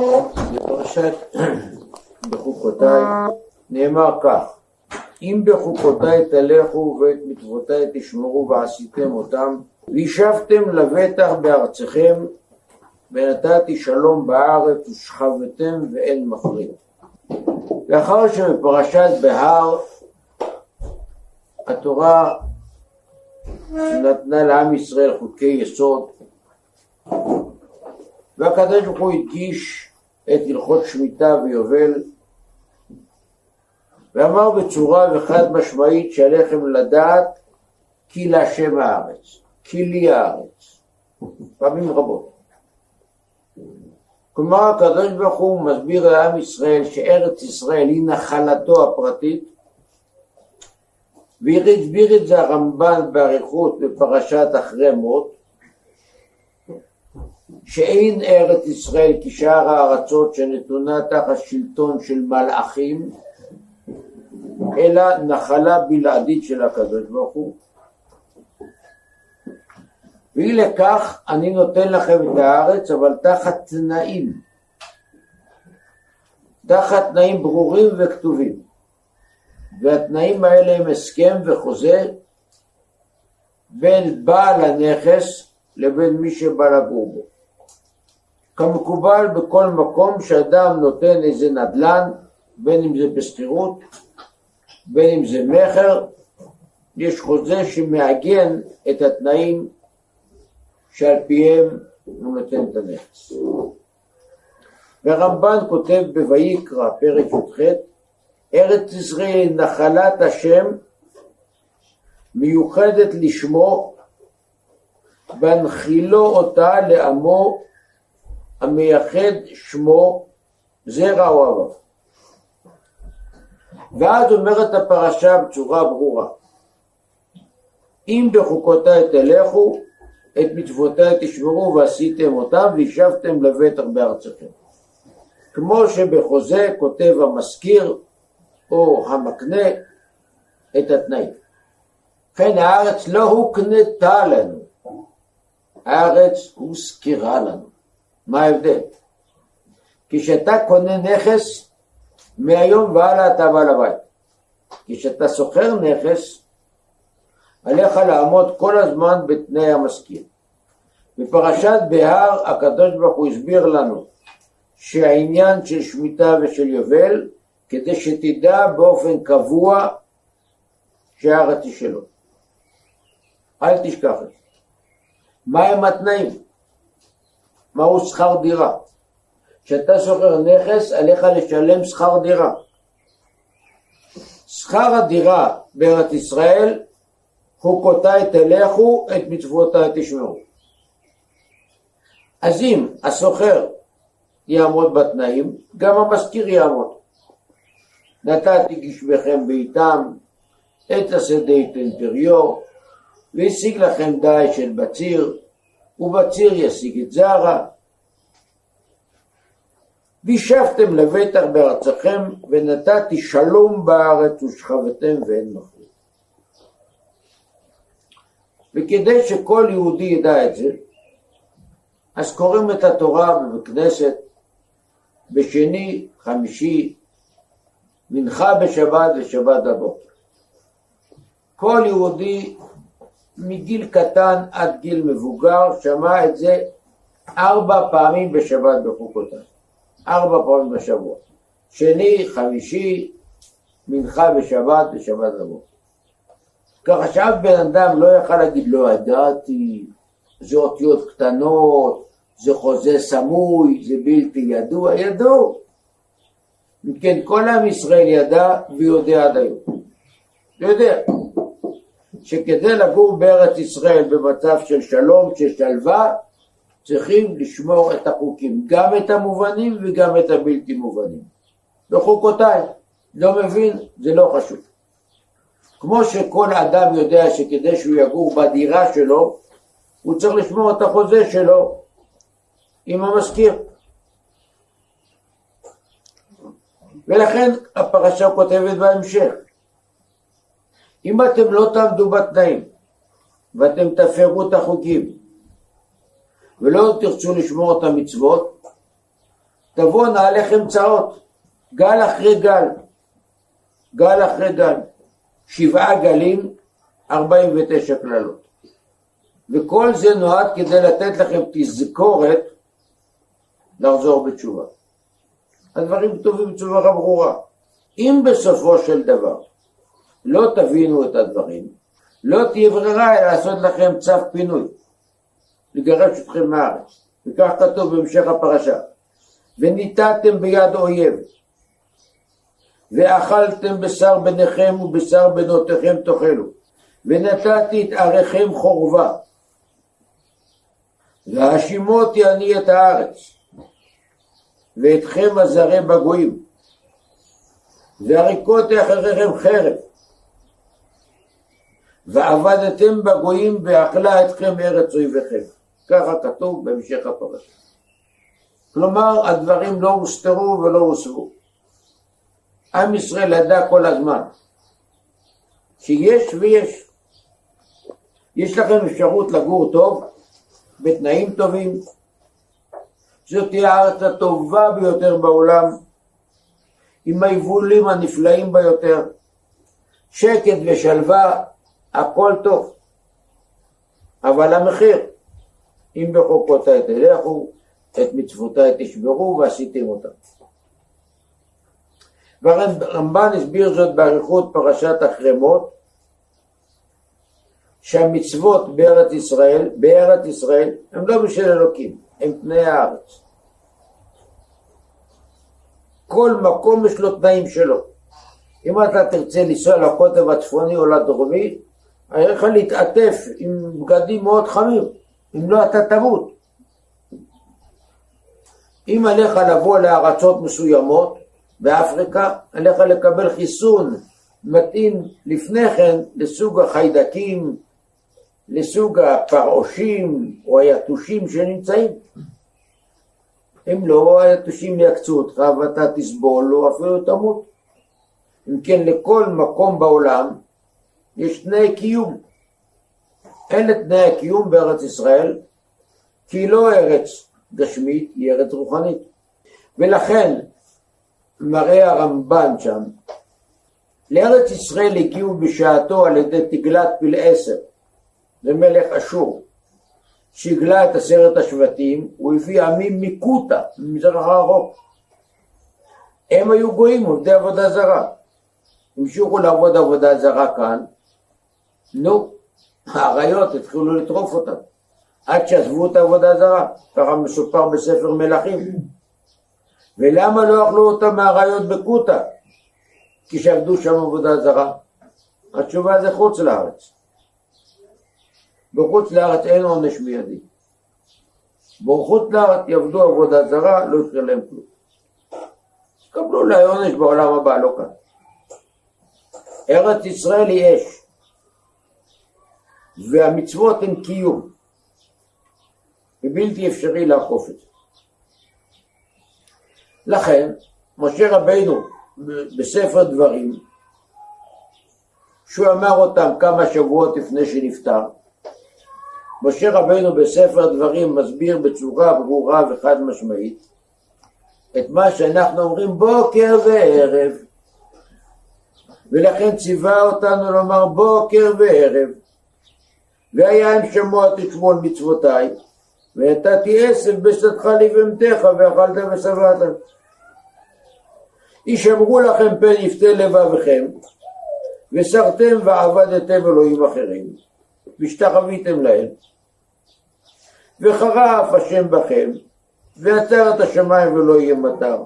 בפרשת בחוקותיי נאמר כך אם בחוקותיי תלכו ואת מצוותיי תשמרו ועשיתם אותם וישבתם לבטח בארצכם ונתתי שלום בארץ ושכבתם ואין מפריד. לאחר שבפרשת בהר התורה נתנה לעם ישראל חוקי יסוד והקדוש ברוך הוא הדגיש את הלכות שמיטה ויובל ואמר בצורה וחד משמעית שעליכם לדעת כי להשם הארץ, כי לי הארץ, פעמים רבות. כלומר הקדוש ברוך הוא מסביר לעם ישראל שארץ ישראל היא נחלתו הפרטית והסביר את זה הרמב"ן באריכות בפרשת אחרי מות שאין ארץ ישראל כשאר הארצות שנתונה תחת שלטון של מלאכים אלא נחלה בלעדית של הקדוש ברוך הוא. ואי לכך אני נותן לכם את הארץ אבל תחת תנאים. תחת תנאים ברורים וכתובים. והתנאים האלה הם הסכם וחוזה בין בעל הנכס לבין מי שבא לגור בו כמקובל בכל מקום שאדם נותן איזה נדל"ן בין אם זה בשכירות בין אם זה מכר יש חוזה שמעגן את התנאים שעל פיהם הוא נותן את הנכס. והרמב"ן כותב בויקרא, פרק י"ח, ארץ ישראל נחלת השם מיוחדת לשמו והנחילו אותה לעמו המייחד שמו זרע אוהביו. ואז אומרת הפרשה בצורה ברורה אם בחוקותיי תלכו את מצוותיי תשמרו ועשיתם אותם וישבתם לבטח בארצכם. כמו שבחוזה כותב המזכיר או המקנה את התנאים. כן הארץ לא הוקנתה לנו, הארץ הוזכרה לנו. מה ההבדל? כשאתה קונה נכס, מהיום והלאה אתה בעל הבית. כשאתה שוכר נכס, עליך לעמוד כל הזמן בתנאי המשכיר. בפרשת בהר הקדוש ברוך הוא הסביר לנו שהעניין של שמיטה ושל יובל כדי שתדע באופן קבוע שהארץ היא שלו. אל תשכח את זה. מהם התנאים? מהו שכר דירה? כשאתה שוכר נכס עליך לשלם שכר דירה. שכר הדירה בארץ ישראל חוקותיי תלכו, את מצוותיי תשמעו. אז אם הסוחר יעמוד בתנאים, גם המשכיר יעמוד. נתתי גשמכם בעיתם, את השדה ייתן פריו, והשיג לכם די של בציר, ובציר ישיג את זרע. וישבתם לבטח בארצכם, ונתתי שלום בארץ ושכבתם ואין מחר. וכדי שכל יהודי ידע את זה, אז קוראים את התורה בבית כנסת בשני, חמישי, מנחה בשבת ושבת בבוקר. כל יהודי מגיל קטן עד גיל מבוגר שמע את זה ארבע פעמים בשבת בחוקותיו, ארבע פעמים בשבוע. שני, חמישי, מנחה בשבת ושבת בבוקר. ככה שאף בן אדם לא יכל להגיד לא ידעתי, זה אותיות קטנות, זה חוזה סמוי, זה בלתי ידוע, ידעו. אם כן, כל עם ישראל ידע ויודע עד היום. יודע שכדי לגור בארץ ישראל במצב של שלום, של שלווה, צריכים לשמור את החוקים, גם את המובנים וגם את הבלתי מובנים. בחוקותיי, לא מבין, זה לא חשוב. כמו שכל אדם יודע שכדי שהוא יגור בדירה שלו, הוא צריך לשמור את החוזה שלו עם המשכיר. ולכן הפרשה כותבת בהמשך, אם אתם לא תעמדו בתנאים ואתם תפרו את החוקים ולא תרצו לשמור את המצוות, תבואנה עליכם צרות, גל אחרי גל, גל אחרי גל, שבעה גלים, 49 קללות. וכל זה נועד כדי לתת לכם תזכורת לחזור בתשובה. הדברים כתובים בצורה ברורה. אם בסופו של דבר לא תבינו את הדברים, לא תהיה ברירה אלא לעשות לכם צו פינוי, לגרש אתכם מהארץ. וכך כתוב בהמשך הפרשה. וניתתם ביד אויב, ואכלתם בשר בניכם ובשר בנותיכם תאכלו, ונתתי את עריכם חורבה, והאשימותי אני את הארץ, ואתכם הזרה בגויים, והריקותי אחריכם חרב, ועבדתם בגויים ואכלה אתכם ארץ אויביכם. ככה כתוב בהמשך הפרשה. כלומר, הדברים לא הוסתרו ולא הוסרו. עם ישראל ידע כל הזמן שיש ויש. יש לכם אפשרות לגור טוב, בתנאים טובים. זאת תהיה הארץ הטובה ביותר בעולם, עם היבולים הנפלאים ביותר. שקט ושלווה, הכל טוב. אבל המחיר, אם בחוקותיי תלכו, את מצוותיי תשברו ועשיתם אותם. והרמב"ן הסביר זאת באריכות פרשת החרמות, שהמצוות בארץ ישראל, בארץ ישראל, הם לא בשל אלוקים, הם פני הארץ. כל מקום יש לו תנאים שלו. אם אתה תרצה לנסוע לקוטב הצפוני או לדרומי, היה לך להתעטף עם בגדים מאוד חמים, אם לא אתה תמות. אם עליך לבוא לארצות מסוימות, באפריקה, עליך לקבל חיסון מתאים לפני כן לסוג החיידקים, לסוג הפרעושים או היתושים שנמצאים. אם לא, היתושים יעקצו אותך ואתה תסבול או אפילו תמות. אם כן, לכל מקום בעולם יש תנאי קיום. אלה תנאי הקיום בארץ ישראל, כי היא לא ארץ גשמית, היא ארץ רוחנית. ולכן מראה הרמב"ן שם, לארץ ישראל הגיעו בשעתו על ידי תגלת פלעשר, זה מלך אשור, שהגלה את עשרת השבטים, הוא הביא עמים מקוטה, ממזרח הרחוק. הם היו גויים, עובדי עבודה זרה. המשיכו לעבוד עבודה זרה כאן, נו, האריות התחילו לטרוף אותם, עד שעזבו את העבודה הזרה, ככה מסופר בספר מלכים. ולמה לא אכלו אותם מהאריות בקוטה? כי שעבדו שם עבודה זרה. התשובה זה חוץ לארץ. בחוץ לארץ אין עונש מיידי. בחוץ לארץ יעבדו עבודה זרה, לא יקרה להם כלום. קבלו אולי עונש בעולם הבא, לא כאן. ארץ ישראל היא אש, והמצוות הן קיום, ובלתי אפשרי לעקוף את זה. לכן, משה רבינו בספר דברים, שהוא אמר אותם כמה שבועות לפני שנפטר, משה רבינו בספר דברים מסביר בצורה ברורה וחד משמעית את מה שאנחנו אומרים בוקר וערב. ולכן ציווה אותנו לומר בוקר וערב והיה אם שמוע תשמעו על מצוותיי ונתתי עשב בשדך לבהמתך ואכלת ושבעת ישמרו לכם פן יפתה לבבכם וסרתם ועבדתם אלוהים אחרים והשתחוויתם להם. וחרף השם בכם ועצר את השמיים ולא יהיה מטר.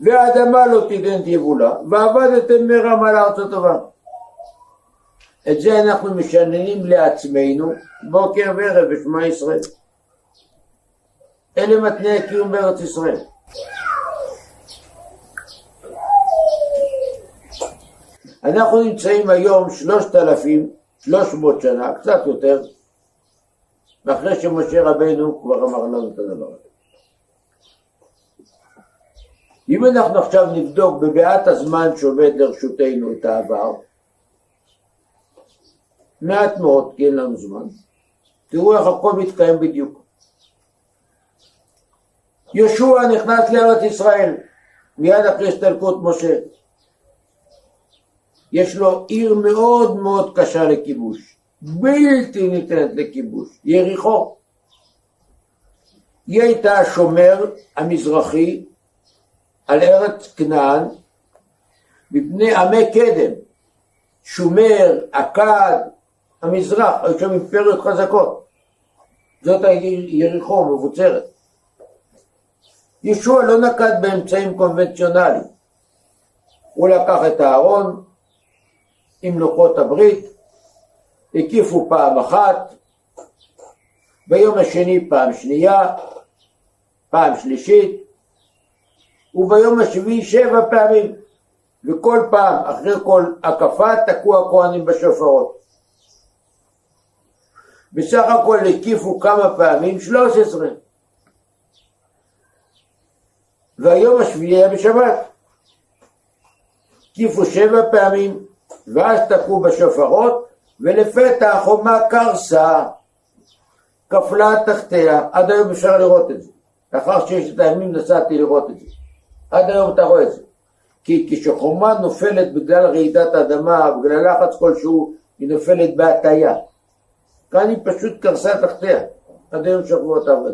והאדמה לא תיתן תבולה ועבדתם מרם על הארץ הטובה את זה אנחנו משננים לעצמנו בוקר וערב בשמע ישראל אלה מתני הקיום בארץ ישראל אנחנו נמצאים היום שלושת אלפים, שלוש מאות שנה, קצת יותר, ואחרי שמשה רבנו כבר אמר לנו את הדבר הזה. אם אנחנו עכשיו נבדוק בבעת הזמן שעומד לרשותנו את העבר, מעט מאוד, כי אין לנו זמן, תראו איך הכל מתקיים בדיוק. יהושע נכנס לארץ ישראל מיד אחרי הסתלקות משה. יש לו עיר מאוד מאוד קשה לכיבוש, בלתי ניתנת לכיבוש, יריחו. היא הייתה השומר המזרחי על ארץ כנען מפני עמי קדם, שומר, אכד, המזרח, היו שם אימפריות חזקות. זאת יריחו מבוצרת. ישוע לא נקט באמצעים קונבנציונליים. הוא לקח את הארון עם לוחות הברית, הקיפו פעם אחת, ביום השני פעם שנייה, פעם שלישית, וביום השביעי שבע פעמים, וכל פעם אחרי כל הקפה תקעו הכהנים בשופרות. בסך הכל הקיפו כמה פעמים, 13. והיום השביעי היה בשבת. הקיפו שבע פעמים, ואז תקעו בשופרות, ולפתע החומה קרסה, כפלה תחתיה, עד היום אפשר לראות את זה. לאחר ששת הימים נסעתי לראות את זה. עד היום אתה רואה את זה. כי כשחומה נופלת בגלל רעידת אדמה, בגלל לחץ כלשהו, היא נופלת בהטייה. כאן היא פשוט קרסה תחתיה. עד היום שבועות עבד.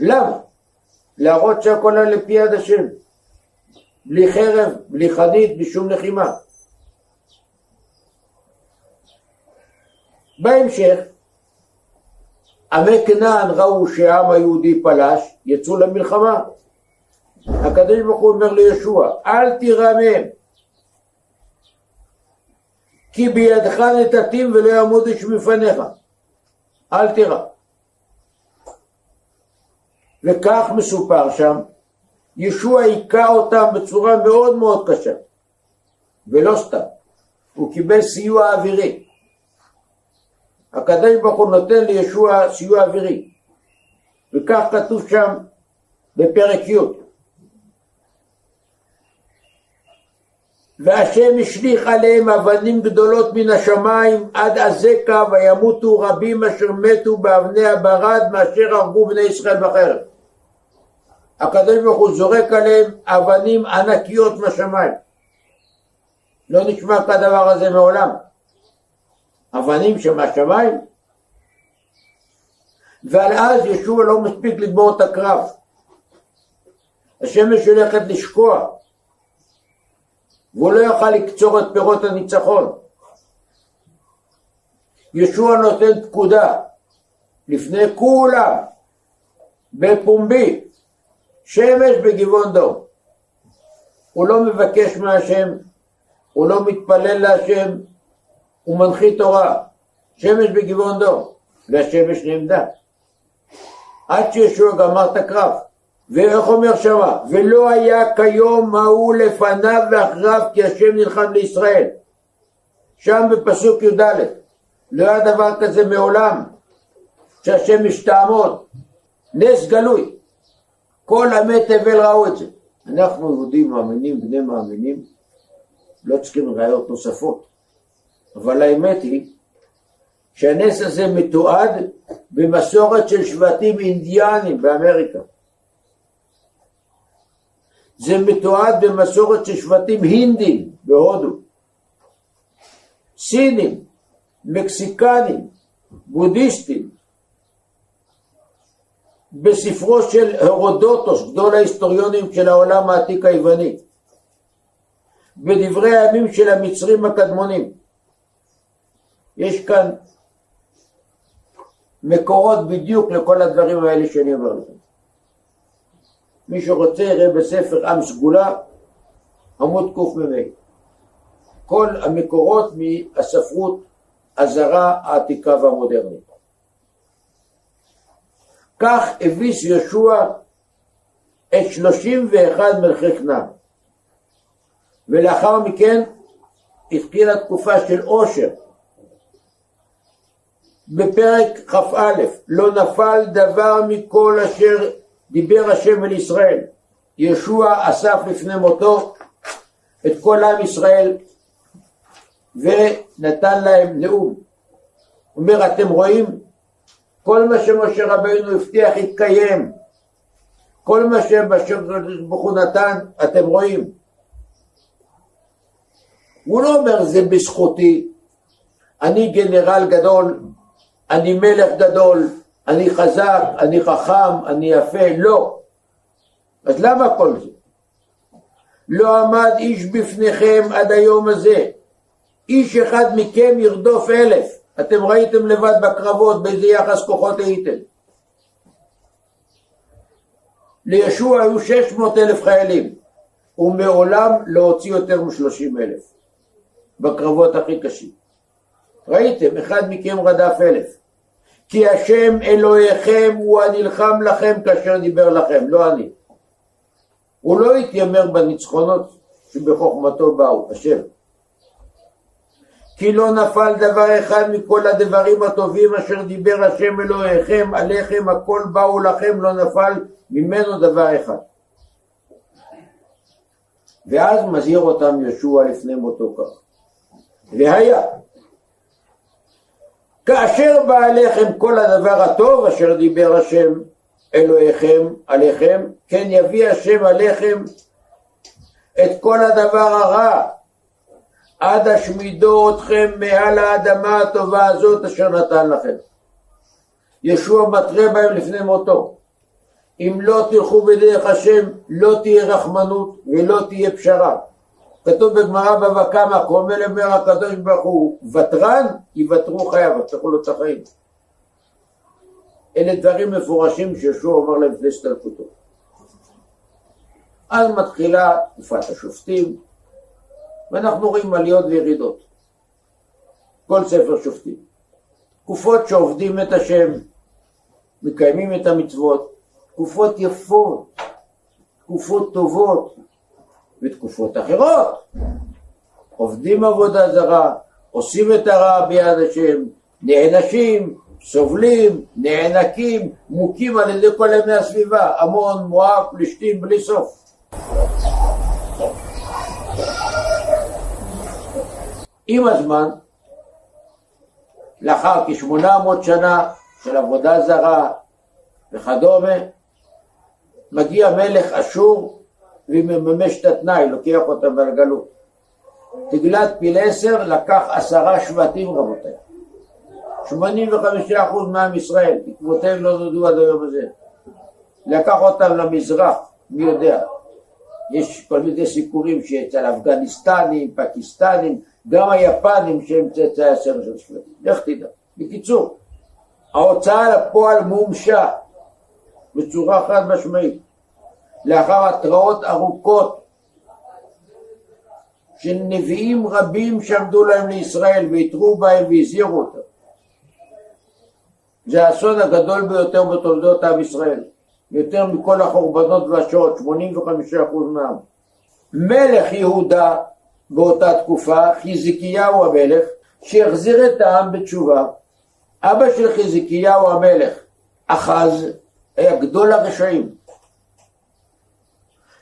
למה? להראות שהכל היה לפי יד השם. בלי חרב, בלי חנית, בלי שום לחימה. בהמשך, עמי כנען ראו שהעם היהודי פלש, יצאו למלחמה. הקדוש ברוך הוא אומר לישוע, אל תירמם, כי בידך נתתים ולא יעמוד איש מפניך. אל תירא. וכך מסופר שם, ישוע היכה אותם בצורה מאוד מאוד קשה, ולא סתם, הוא קיבל סיוע אווירי. הקדוש ברוך הוא נותן לישוע סיוע אווירי, וכך כתוב שם בפרק י' והשם השליך עליהם אבנים גדולות מן השמיים עד עזקה וימותו רבים אשר מתו באבני הברד מאשר הרגו בני ישראל בחרב. הקדוש ברוך הוא זורק עליהם אבנים ענקיות מהשמיים. לא נשמע כדבר הזה מעולם. אבנים שמהשמיים. ועל אז ישוע לא מספיק לגמור את הקרב. השמש הולכת לשקוע. והוא לא יוכל לקצור את פירות הניצחון. ישוע נותן פקודה לפני כולם, בפומבי, שמש בגבעון דום. הוא לא מבקש מהשם, הוא לא מתפלל להשם, הוא מנחית תורה. שמש בגבעון דום, והשמש נעמדה. עד שישוע גמר את הקרב. ואיך אומר שמה? ולא היה כיום ההוא לפניו ואחריו כי השם נלחם לישראל. שם בפסוק י"ד. לא היה דבר כזה מעולם שהשם משתעמוד. נס גלוי. כל עמי תבל ראו את זה. אנחנו יהודים מאמינים, בני מאמינים, לא צריכים ראיות נוספות. אבל האמת היא שהנס הזה מתועד במסורת של שבטים אינדיאנים באמריקה. זה מתועד במסורת של שבטים הינדים בהודו, סינים, מקסיקנים, בודהיסטים, בספרו של הרודוטוס, גדול ההיסטוריונים של העולם העתיק היווני, בדברי הימים של המצרים הקדמונים. יש כאן מקורות בדיוק לכל הדברים האלה שאני אומר לכם. מי שרוצה יראה בספר עם סגולה, עמוד קמ"ה. כל המקורות מהספרות הזרה העתיקה והמודרנית. כך הביס יהושע את שלושים ואחד מלכי כנען. ולאחר מכן התחילה תקופה של עושר. בפרק כ"א לא נפל דבר מכל אשר דיבר השם אל ישראל. ישוע אסף לפני מותו את כל עם ישראל ונתן להם נאום. אומר, אתם רואים? כל מה שמשה רבינו הבטיח התקיים. כל מה שבקדוש ברוך הוא נתן, אתם רואים. הוא לא אומר זה בזכותי, אני גנרל גדול, אני מלך גדול, אני חזק, אני חכם, אני יפה, לא. אז למה כל זה? לא עמד איש בפניכם עד היום הזה. איש אחד מכם ירדוף אלף. אתם ראיתם לבד בקרבות באיזה יחס כוחות הייתם. לישוע היו 600 אלף חיילים, ומעולם לא הוציא יותר מ-30 אלף בקרבות הכי קשים. ראיתם, אחד מכם רדף אלף. כי השם אלוהיכם הוא הנלחם לכם כאשר דיבר לכם, לא אני. הוא לא התיימר בניצחונות שבחוכמתו באו, השם. כי לא נפל דבר אחד מכל הדברים הטובים אשר דיבר השם אלוהיכם עליכם הכל באו לכם לא נפל ממנו דבר אחד. ואז מזהיר אותם ישוע לפני מותו כך. והיה כאשר בא עליכם כל הדבר הטוב אשר דיבר השם אלוהיכם עליכם, כן יביא השם עליכם את כל הדבר הרע עד השמידו אתכם מעל האדמה הטובה הזאת אשר נתן לכם. ישוע מתרה בהם לפני מותו. אם לא תלכו בדרך השם, לא תהיה רחמנות ולא תהיה פשרה. כתוב בגמרא בבא קמא, קרומל אומר הקדוש ברוך הוא, ותרן, יוותרו חייו, יפתחו לו את החיים. אלה דברים מפורשים שישוע אמר להם לפני הסתלקותו. אז מתחילה תקופת השופטים, ואנחנו רואים עליות וירידות. כל ספר שופטים. תקופות שעובדים את השם, מקיימים את המצוות, תקופות יפות, תקופות טובות, ותקופות אחרות. עובדים עבודה זרה, עושים את הרע ביד השם, נענשים, סובלים, נענקים, מוכים על ידי כל ימי הסביבה, המון, מואב, פלישתים, בלי סוף. עם הזמן, לאחר כשמונה מאות שנה של עבודה זרה וכדומה, מגיע מלך אשור ומממש את התנאי, לוקח אותם בגלות. תגלת פילסר לקח עשרה שבטים רבותיי. 85% מעם ישראל, עקבותיהם לא נודעו עד היום הזה. לקח אותם למזרח, מי יודע. יש כל מיני סיפורים שאצל אפגניסטנים, פקיסטנים, גם היפנים שהם צאצאי הסרט של השבטים. לך תדע. בקיצור, ההוצאה לפועל מומשה בצורה חד משמעית. לאחר התראות ארוכות של נביאים רבים שעמדו להם לישראל והתרו בהם והזהירו אותם. זה האסון הגדול ביותר בתולדות עם ישראל, יותר מכל החורבנות והשואות, 85% מהעם. מלך יהודה באותה תקופה, חזקיהו המלך, שהחזיר את העם בתשובה. אבא של חזקיהו המלך, אחז, היה גדול הרשעים.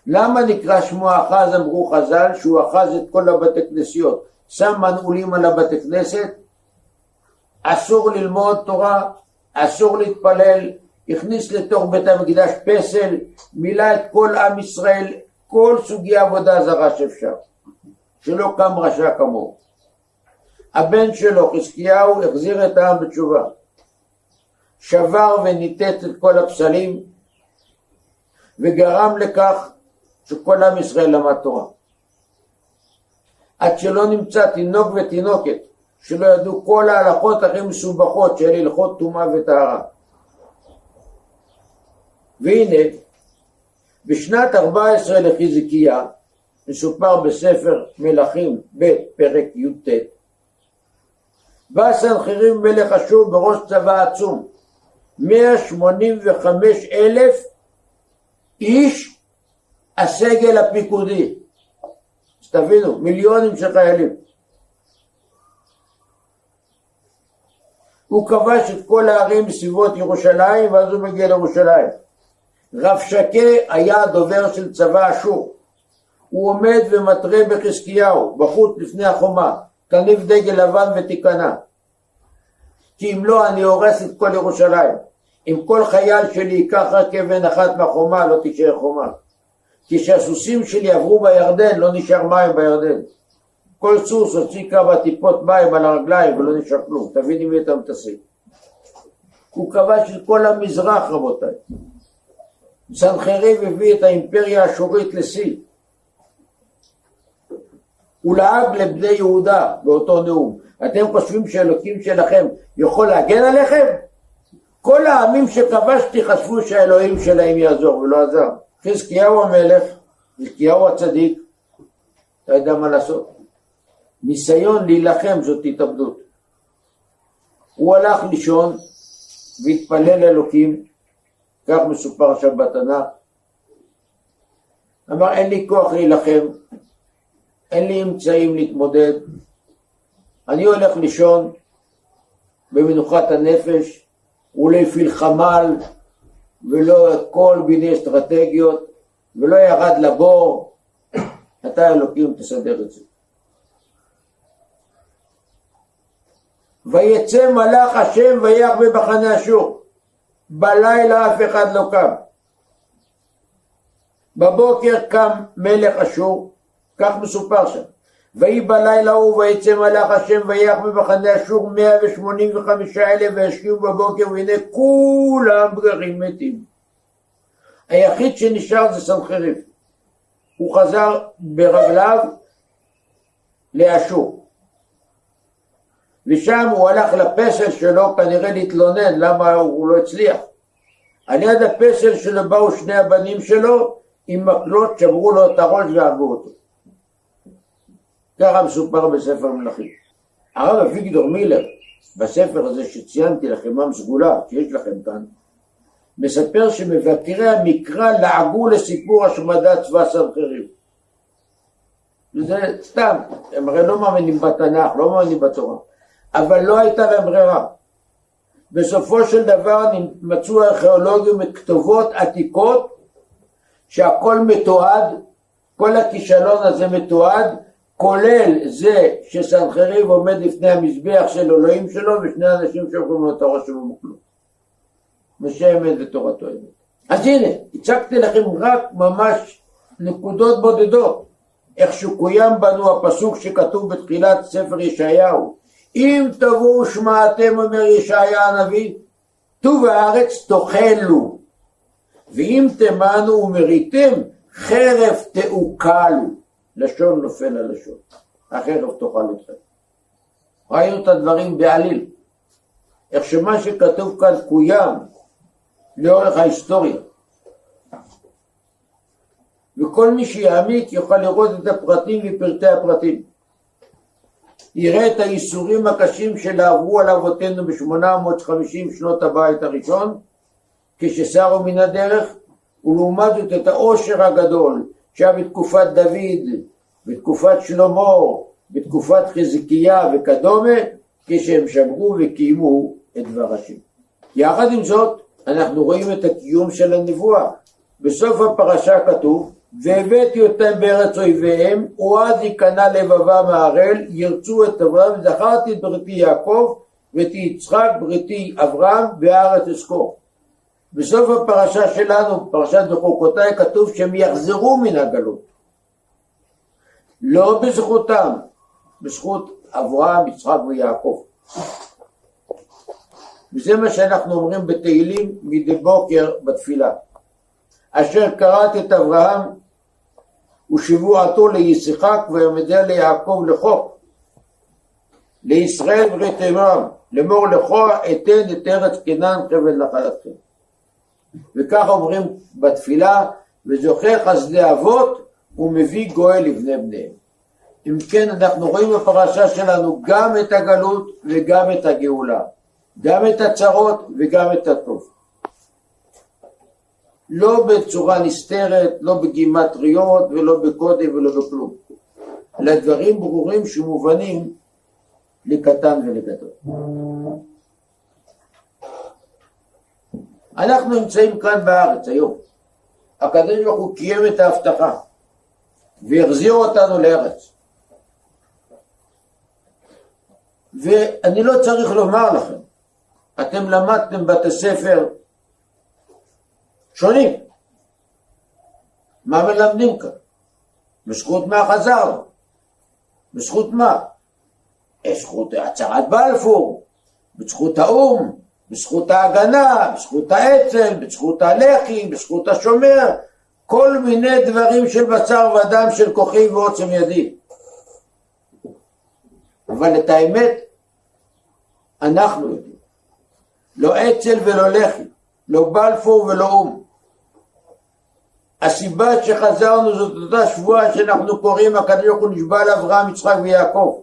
למה נקרא שמו אחז? אמרו חז"ל שהוא אחז את כל הבתי כנסיות. שם מנעולים על הבתי כנסת. אסור ללמוד תורה אסור להתפלל. הכניס לתוך בית המקדש פסל מילא את כל עם ישראל כל סוגי עבודה זרה שאפשר. שלא קם רשע כמוהו. הבן שלו חזקיהו החזיר את העם בתשובה. שבר וניתץ את כל הפסלים וגרם לכך שכל עם ישראל למד תורה. עד שלא נמצא תינוק ותינוקת שלא ידעו כל ההלכות הכי מסובכות של הלכות טומאה וטהרה. והנה, בשנת 14 לחזקיה, מסופר בספר מלכים ב' פרק י"ט, בא סנחריב מלך אשור בראש צבא עצום, 185 אלף איש הסגל הפיקודי. אז תבינו, מיליונים של חיילים. הוא כבש את כל הערים בסביבות ירושלים ואז הוא מגיע לירושלים. רב שקה היה הדובר של צבא אשור. הוא עומד ומתרה בחזקיהו, בחוץ לפני החומה, תניב דגל לבן ותיכנע. כי אם לא אני הורס את כל ירושלים. אם כל חייל שלי ייקח רק אבן אחת מהחומה לא תישאר חומה. כשהסוסים שלי עברו בירדן לא נשאר מים בירדן. כל סוס הוציא כמה טיפות מים על הרגליים ולא נשאר כלום. תבין עם מי אתה מתעסק. הוא כבש את כל המזרח רבותיי. סנחריב הביא את האימפריה האשורית לשיא. הוא לעג לבני יהודה באותו נאום. אתם חושבים שאלוקים שלכם יכול להגן עליכם? כל העמים שכבשתי חשבו שהאלוהים שלהם יעזור ולא עזר. חזקיהו המלך, חזקיהו הצדיק, אתה יודע מה לעשות. ניסיון להילחם זאת התאבדות. הוא הלך לישון והתפלל לאלוקים, כך מסופר עכשיו בתנ"ך. אמר אין לי כוח להילחם, אין לי אמצעים להתמודד, אני הולך לישון במנוחת הנפש, הוא לא הפעיל חמ"ל ולא כל מיני אסטרטגיות ולא ירד לבור, אתה אלוקים תסדר את זה. ויצא מלאך השם ויח במחנה אשור. בלילה אף אחד לא קם. בבוקר קם מלך אשור, כך מסופר שם. ויהי בלילה ההוא ויצא מלאך השם ויח במחנה אשור מאה ושמונים וחמישה אלף וישקיעו בבוקר והנה כולם גרים מתים. היחיד שנשאר זה סנחריב. הוא חזר ברגליו לאשור. ושם הוא הלך לפסל שלו כנראה להתלונן למה הוא לא הצליח. על יד הפסל שלו באו שני הבנים שלו עם מקלות שברו לו את הראש והרגו אותו. ככה מסופר בספר מלכים. הרב אביגדור מילר, בספר הזה שציינתי לכם, מה סגולה, שיש לכם כאן, מספר שמבקרי המקרא לעגו לסיפור השמדת צבא סנחריב. זה סתם, הם הרי לא מאמינים בתנ"ך, לא מאמינים בתורה. אבל לא הייתה להם ברירה. בסופו של דבר מצאו ארכיאולוגים את כתובות עתיקות שהכל מתועד, כל הכישלון הזה מתועד, כולל זה שסנחריב עומד לפני המזבח של אלוהים שלו ושני אנשים שאומרים לו את הראש שלו מוכלו. משה אמת ותורתו אמת. אז הנה, הצגתי לכם רק ממש נקודות בודדות, איך שקוים בנו הפסוק שכתוב בתחילת ספר ישעיהו, אם תבואו שמעתם אומר ישעיה הנביא, טוב הארץ תאכלו, ואם תמנו ומריתם חרב תעוקלו, לשון נופל על לשון, החרב תאכל אתכם. ראינו את הדברים בעליל, איך שמה שכתוב כאן קוים לאורך ההיסטוריה. וכל מי שיעמיק יוכל לראות את הפרטים ופרטי הפרטים. יראה את הייסורים הקשים שלעברו על אבותינו ב-850 שנות הבית הראשון, כששרו מן הדרך, ולעומת זאת את העושר הגדול שהיה בתקופת דוד, בתקופת שלמה, בתקופת חזקיה וכדומה, כשהם שמרו וקיימו את דבר השם. יחד עם זאת, אנחנו רואים את הקיום של הנבואה. בסוף הפרשה כתוב והבאתי אותם בארץ אויביהם, ואז ייכנע לבבם הערל, ירצו את אברהם, וזכרתי את בריתי יעקב, ואת יצחק בריתי אברהם, והארץ אזכור. בסוף הפרשה שלנו, פרשת בחוקותיי, כתוב שהם יחזרו מן הגלות. לא בזכותם, בזכות אברהם, יצחק ויעקב. וזה מה שאנחנו אומרים בתהילים מדי בוקר בתפילה. אשר קראת את אברהם ושבועתו לישחק ויעמדה ליעקב לחוק לישראל ברית אמרם לאמור לכו אתן את ארץ קנן חבל נחלתכם וככה אומרים בתפילה וזוכה חסדי אבות ומביא גואל לבני בניהם. אם כן אנחנו רואים בפרשה שלנו גם את הגלות וגם את הגאולה גם את הצרות וגם את הטוב. לא בצורה נסתרת, לא בגימטריות ולא בקודם ולא בכלום, אלא דברים ברורים שמובנים לקטן ולגדול. אנחנו נמצאים כאן בארץ היום. הקדוש ברוך הוא קיים את ההבטחה והחזיר אותנו לארץ. ואני לא צריך לומר לכם אתם למדתם בתי ספר שונים. מה מלמדים כאן? בזכות מה חזרנו? בזכות מה? בזכות הצהרת בלפור, בזכות האו"ם, בזכות ההגנה, בזכות האצ"ל, בזכות הלח"י, בזכות השומר, כל מיני דברים של בשר ודם של כוחי ועוצם ידי. אבל את האמת אנחנו יודעים. לא אצ"ל ולא לח"י, לא בלפור ולא או"ם. הסיבה שחזרנו זאת אותה שבועה שאנחנו קוראים הקדוש ברוך הוא נשבע לאברהם, יצחק ויעקב.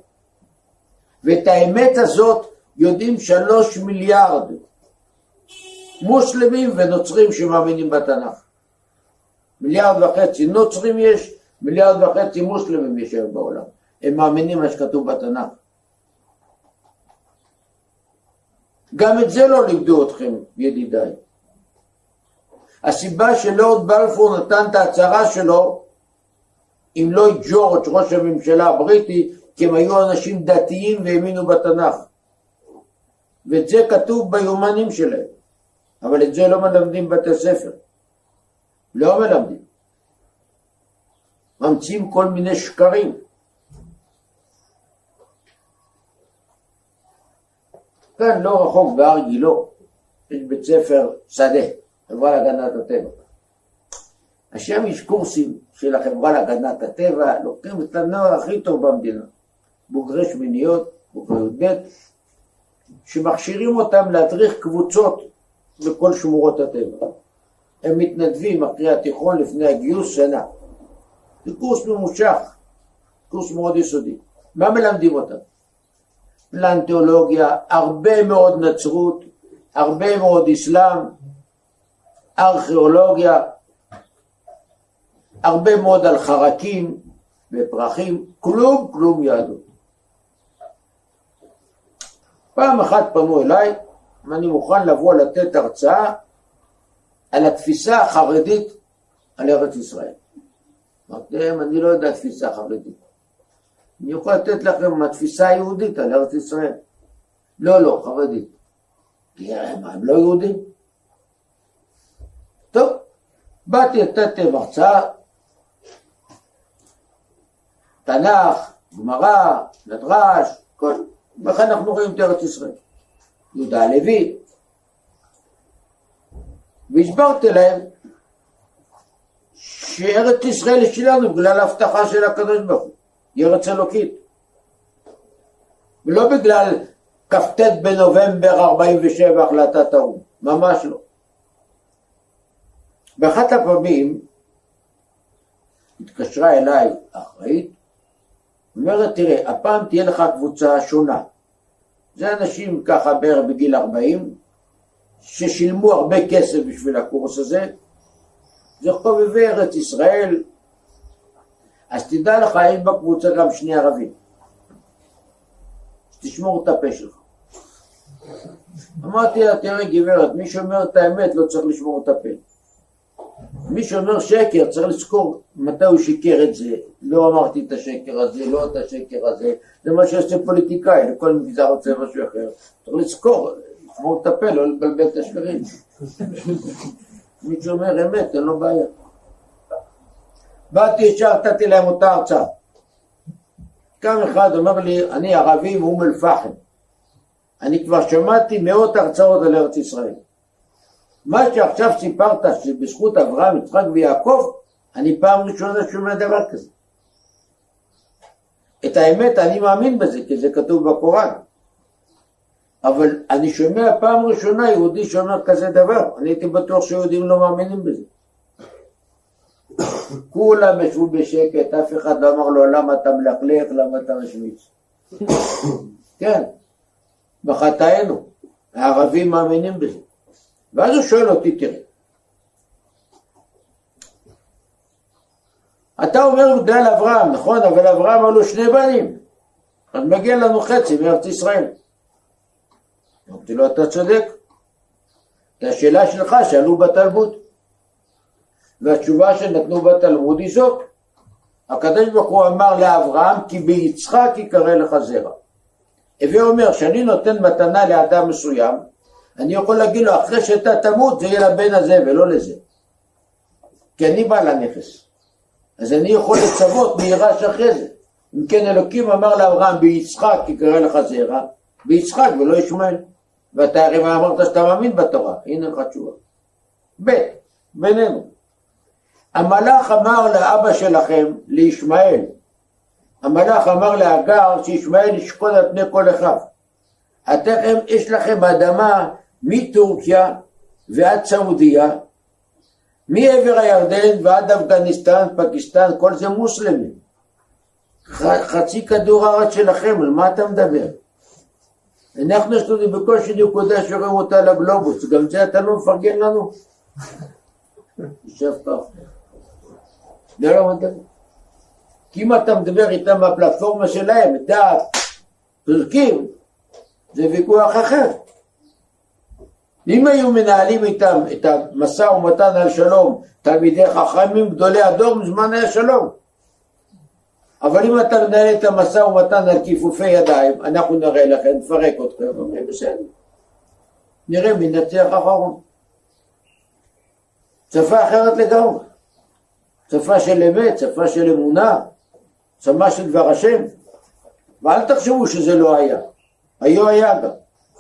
ואת האמת הזאת יודעים שלוש מיליארד מוסלמים ונוצרים שמאמינים בתנ"ך. מיליארד וחצי נוצרים יש, מיליארד וחצי מוסלמים יש היום בעולם. הם מאמינים מה שכתוב בתנ"ך. גם את זה לא לימדו אתכם, ידידיי. הסיבה שלורד בלפור נתן את ההצהרה שלו עם לויד ג'ורג', ראש הממשלה הבריטי, כי הם היו אנשים דתיים והאמינו בתנ"ך. ואת זה כתוב ביומנים שלהם, אבל את זה לא מלמדים בתי ספר. לא מלמדים. ממציאים כל מיני שקרים. כאן לא רחוק בהר גילה, יש בית ספר שדה, חברה להגנת הטבע. השם יש קורסים של החברה להגנת הטבע, לוקחים את הנוער הכי טוב במדינה, בוגרי שמיניות, בוגרי י"ב, שמכשירים אותם להדריך קבוצות בכל שמורות הטבע. הם מתנדבים אחרי התיכון לפני הגיוס שנה. זה קורס ממושך, קורס מאוד יסודי. מה מלמדים אותם? פלנטולוגיה, הרבה מאוד נצרות, הרבה מאוד אסלאם, ארכיאולוגיה, הרבה מאוד על חרקים ופרחים, כלום כלום יהדות. פעם אחת פנו אליי, ואני מוכן לבוא לתת הרצאה על התפיסה החרדית על ארץ ישראל. אמרתי להם, אני לא יודע תפיסה חרדית. אני יכול לתת לכם מהתפיסה היהודית על ארץ ישראל. לא, לא, חרדית. כי הם, הם לא יהודים. טוב, באתי לתת הרצאה, תנ"ך, גמרא, מדרש, כל, וכן אנחנו רואים את ארץ ישראל. יהודה הלוי. והסברתי להם שארץ ישראל היא שלנו בגלל ההבטחה של הקדוש ברוך הוא. היא ארץ אלוקית. ולא בגלל כ"ט בנובמבר 47 החלטת האו"ם, ממש לא. באחת הפעמים התקשרה אליי האחראית, אומרת, תראה, הפעם תהיה לך קבוצה שונה. זה אנשים ככה בערך בגיל 40, ששילמו הרבה כסף בשביל הקורס הזה, זה חובבי ארץ ישראל, אז תדע לך, יש בקבוצה גם שני ערבים. תשמור את הפה שלך. אמרתי לה, תראה גברת, מי שאומר את האמת לא צריך לשמור את הפה. מי שאומר שקר צריך לזכור מתי הוא שיקר את זה. לא אמרתי את השקר הזה, לא את השקר הזה. זה מה שעושה פוליטיקאי, לכל מגזר רוצה משהו אחר. צריך לזכור, לשמור את הפה, לא לבלבל את השקרים. מי שאומר אמת, אין לו בעיה. באתי ישר, נתתי להם אותה הרצאה. קם אחד אומר לי, אני ערבי מאום אל-פחם. אני כבר שמעתי מאות הרצאות על ארץ ישראל. מה שעכשיו סיפרת שבזכות אברהם, יצחק ויעקב, אני פעם ראשונה שומע דבר כזה. את האמת, אני מאמין בזה, כי זה כתוב בקוראן. אבל אני שומע פעם ראשונה יהודי שאומר כזה דבר. אני הייתי בטוח שיהודים לא מאמינים בזה. כולם ישבו בשקט, אף אחד לא אמר לו למה אתה מלכלך, למה אתה משמיץ. כן, בחטאינו, הערבים מאמינים בזה. ואז הוא שואל אותי, תראה, אתה אומר בגלל אברהם, נכון? אבל אברהם היו לו שני בנים, אז מגיע לנו חצי מארץ ישראל. אמרתי לו, אתה צודק. את השאלה שלך שאלו בתלמוד. והתשובה שנתנו בתלמוד היא זאת. הקדוש ברוך הוא אמר לאברהם כי ביצחק יקרא לך זרע. הווה אומר שאני נותן מתנה לאדם מסוים אני יכול להגיד לו, אחרי שאתה תמות, זה יהיה לבן הזה ולא לזה. כי אני בעל הנכס. אז אני יכול לצוות מי יירש אחרי זה. אם כן אלוקים אמר לאברהם, ביצחק יקרא לך זרע, ביצחק ולא ישמעאל. ואתה הרי אמרת שאתה מאמין בתורה, הנה לך תשובה. ב', בינינו. המלאך אמר לאבא שלכם, לישמעאל, המלאך אמר להגר שישמעאל ישקוד על פני כל אחיו. אתם, יש לכם אדמה מטורקיה ועד סעודיה, מעבר הירדן ועד אפגניסטן, פקיסטן, כל זה מוסלמים. חצי כדור הארץ שלכם, על מה אתה מדבר? אנחנו יש לנו בקושי נקודה שרואים אותה לגלובוס, גם זה אתה לא מפרגן לנו? יושב ככה. זה לא מדבר. כי אם אתה מדבר איתם בפלטפורמה שלהם, דעת, פרקים, זה ויכוח אחר. אם היו מנהלים איתם את המשא ומתן על שלום, תלמידי חכמים גדולי הדור, מזמן היה שלום. אבל אם אתה מנהל את המשא ומתן על כיפופי ידיים, אנחנו נראה לכם, נפרק אתכם, אומרים בסדר. נראה מי נצליח אחרון. שפה אחרת לגמרי. שפה של אמת, שפה של אמונה, שפה של דבר השם. ואל תחשבו שזה לא היה. היו היה גם.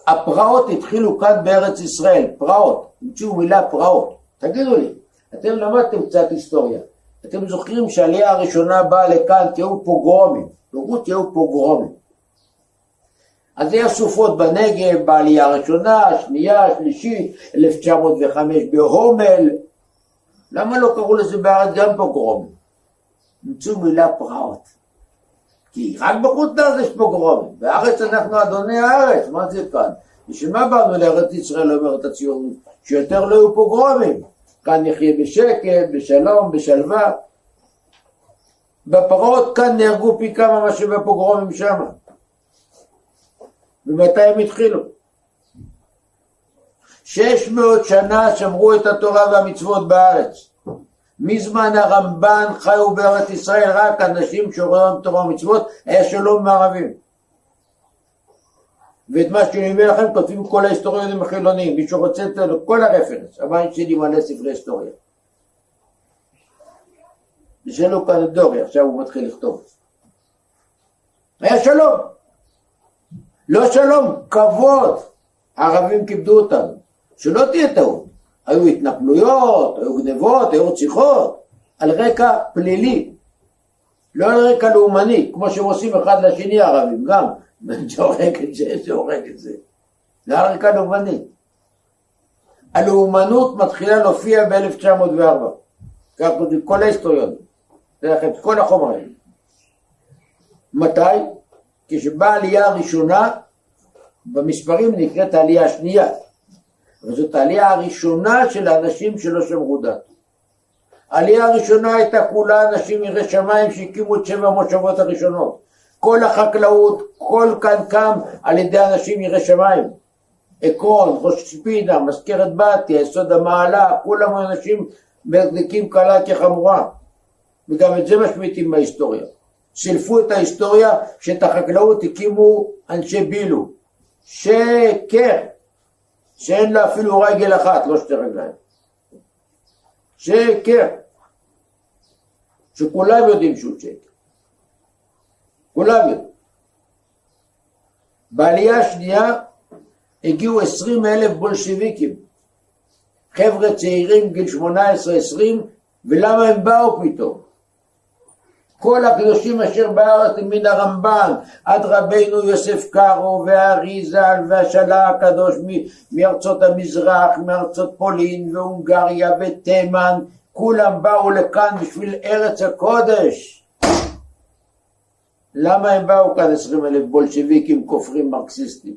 הפרעות התחילו כאן בארץ ישראל, פרעות, המציאו מילה פרעות. תגידו לי, אתם למדתם קצת היסטוריה. אתם זוכרים שהעלייה הראשונה באה לכאן כי היו פוגרומים, פירוט היו פוגרומים. אז היה סופות בנגב בעלייה הראשונה, השנייה, השלישית, 1905 בהומל. למה לא קראו לזה בארץ גם פוגרומים? נמצאו מילה פרעות. כי רק בחוץ לארץ יש פוגרומים, בארץ אנחנו אדוני הארץ, מה זה כאן? בשביל מה באנו לארץ ישראל, אומרת הציונות? שיותר לא יהיו פוגרומים. כאן נחיה בשקט, בשלום, בשלווה. בפרעות כאן נהרגו פי כמה מה שבפוגרומים שם. ומתי הם התחילו? שש מאות שנה שמרו את התורה והמצוות בארץ. מזמן הרמב"ן חיו בארץ ישראל רק אנשים שרואים תורה ומצוות, היה שלום עם הערבים. ואת מה שאני אומר לכם כותבים כל ההיסטוריונים החילוניים, מי שרוצה את כל הרפרנס, הבית שלי מלא ספרי היסטוריה. ושאלו כאן את דורי, עכשיו הוא מתחיל לכתוב. היה שלום. לא שלום, כבוד. הערבים כיבדו אותנו. שלא תהיה טעות. היו התנפלויות, היו גנבות, היו רציחות, על רקע פלילי. לא על רקע לאומני, כמו שהם עושים אחד לשני הערבים, גם. זה הורג את זה, זה הורג את זה. זה הרקע לאומני. הלאומנות מתחילה להופיע ב-1904. כך כותבים כל ההיסטוריונים. זה לכם כל החומרים. מתי? כשבאה העלייה הראשונה, במספרים נקראת העלייה השנייה. אבל זאת העלייה הראשונה של האנשים שלא שמרו דת. העלייה הראשונה הייתה כולה אנשים יראי שמיים שהקימו את שבע המושבות הראשונות. כל החקלאות, כל כאן קם על ידי אנשים יראי שמיים. עקרון, ראש פינה, מזכרת בתיה, יסוד המעלה, כולם אנשים מדליקים קלה כחמורה. וגם את זה משמיטים בהיסטוריה. סילפו את ההיסטוריה שאת החקלאות הקימו אנשי בילו. שקר. שאין לה אפילו רגל אחת, לא שתי רגליים. שקר. שכולם יודעים שהוא שקר. כולם יודעים. בעלייה השנייה הגיעו עשרים אלף בולשיביקים, חבר'ה צעירים גיל שמונה עשרה עשרים, ולמה הם באו פתאום? כל הקדושים אשר בארץ מן הרמב"ן עד רבינו יוסף קארו והאריזל והשלה הקדוש מארצות המזרח, מארצות פולין והונגריה ותימן, כולם באו לכאן בשביל ארץ הקודש. למה הם באו כאן עשרים אלף בולשביקים כופרים מרקסיסטים?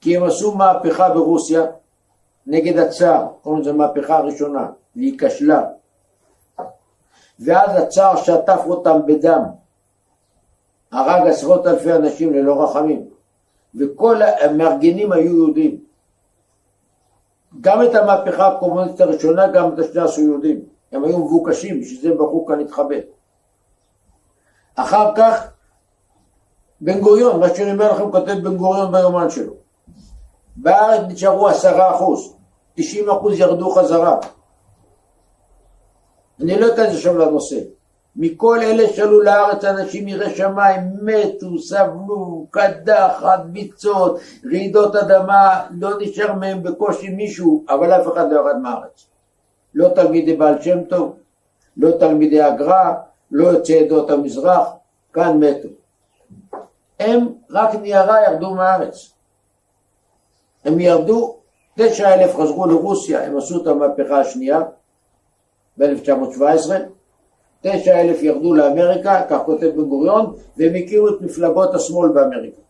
כי הם עשו מהפכה ברוסיה נגד הצאר, קוראים לזה מהפכה הראשונה, והיא כשלה. ואז הצער שטף אותם בדם, הרג עשרות אלפי אנשים ללא רחמים, וכל המארגנים היו יהודים. גם את המהפכה הקומוניסטית הראשונה, גם את השנייה עשו יהודים. הם היו מבוקשים, בשביל זה הם בחרו כאן להתחבא. אחר כך, בן גוריון, מה שאני אומר לכם, כותב בן גוריון ביומן שלו. בארץ נשארו עשרה אחוז, תשעים אחוז ירדו חזרה. אני לא אכנס עכשיו לנושא. מכל אלה שעלו לארץ אנשים יראי שמיים מתו, סבלו, קדחת, ביצות, רעידות אדמה, לא נשאר מהם בקושי מישהו, אבל אף אחד לא ירד מהארץ. לא תלמידי בעל שם טוב, לא תלמידי הגר"א, לא יוצאי עדות המזרח, כאן מתו. הם רק ניירה ירדו מהארץ. הם ירדו, תשע אלף חזרו לרוסיה, הם עשו את המהפכה השנייה ב-1917, תשע אלף ירדו לאמריקה, כך כותב בן גוריון, והם הכירו את מפלגות השמאל באמריקה.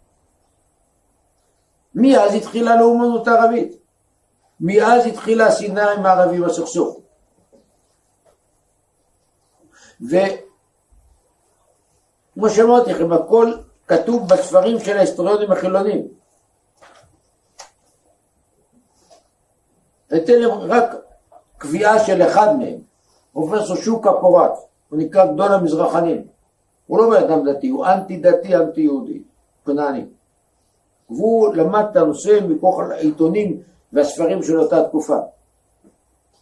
מאז התחילה לאומנות הערבית. מאז התחילה השנאה עם הערבים הסכסוך. וכמו שאמרתי לכם, הכל כתוב בספרים של ההיסטוריונים החילונים. אתן רק קביעה של אחד מהם, פרופסור שוקה פורט, הוא נקרא גדול המזרחנים. הוא לא בן אדם דתי, הוא אנטי דתי, אנטי יהודי, כנעני. והוא למד את הנושא מכוח העיתונים והספרים של אותה תקופה.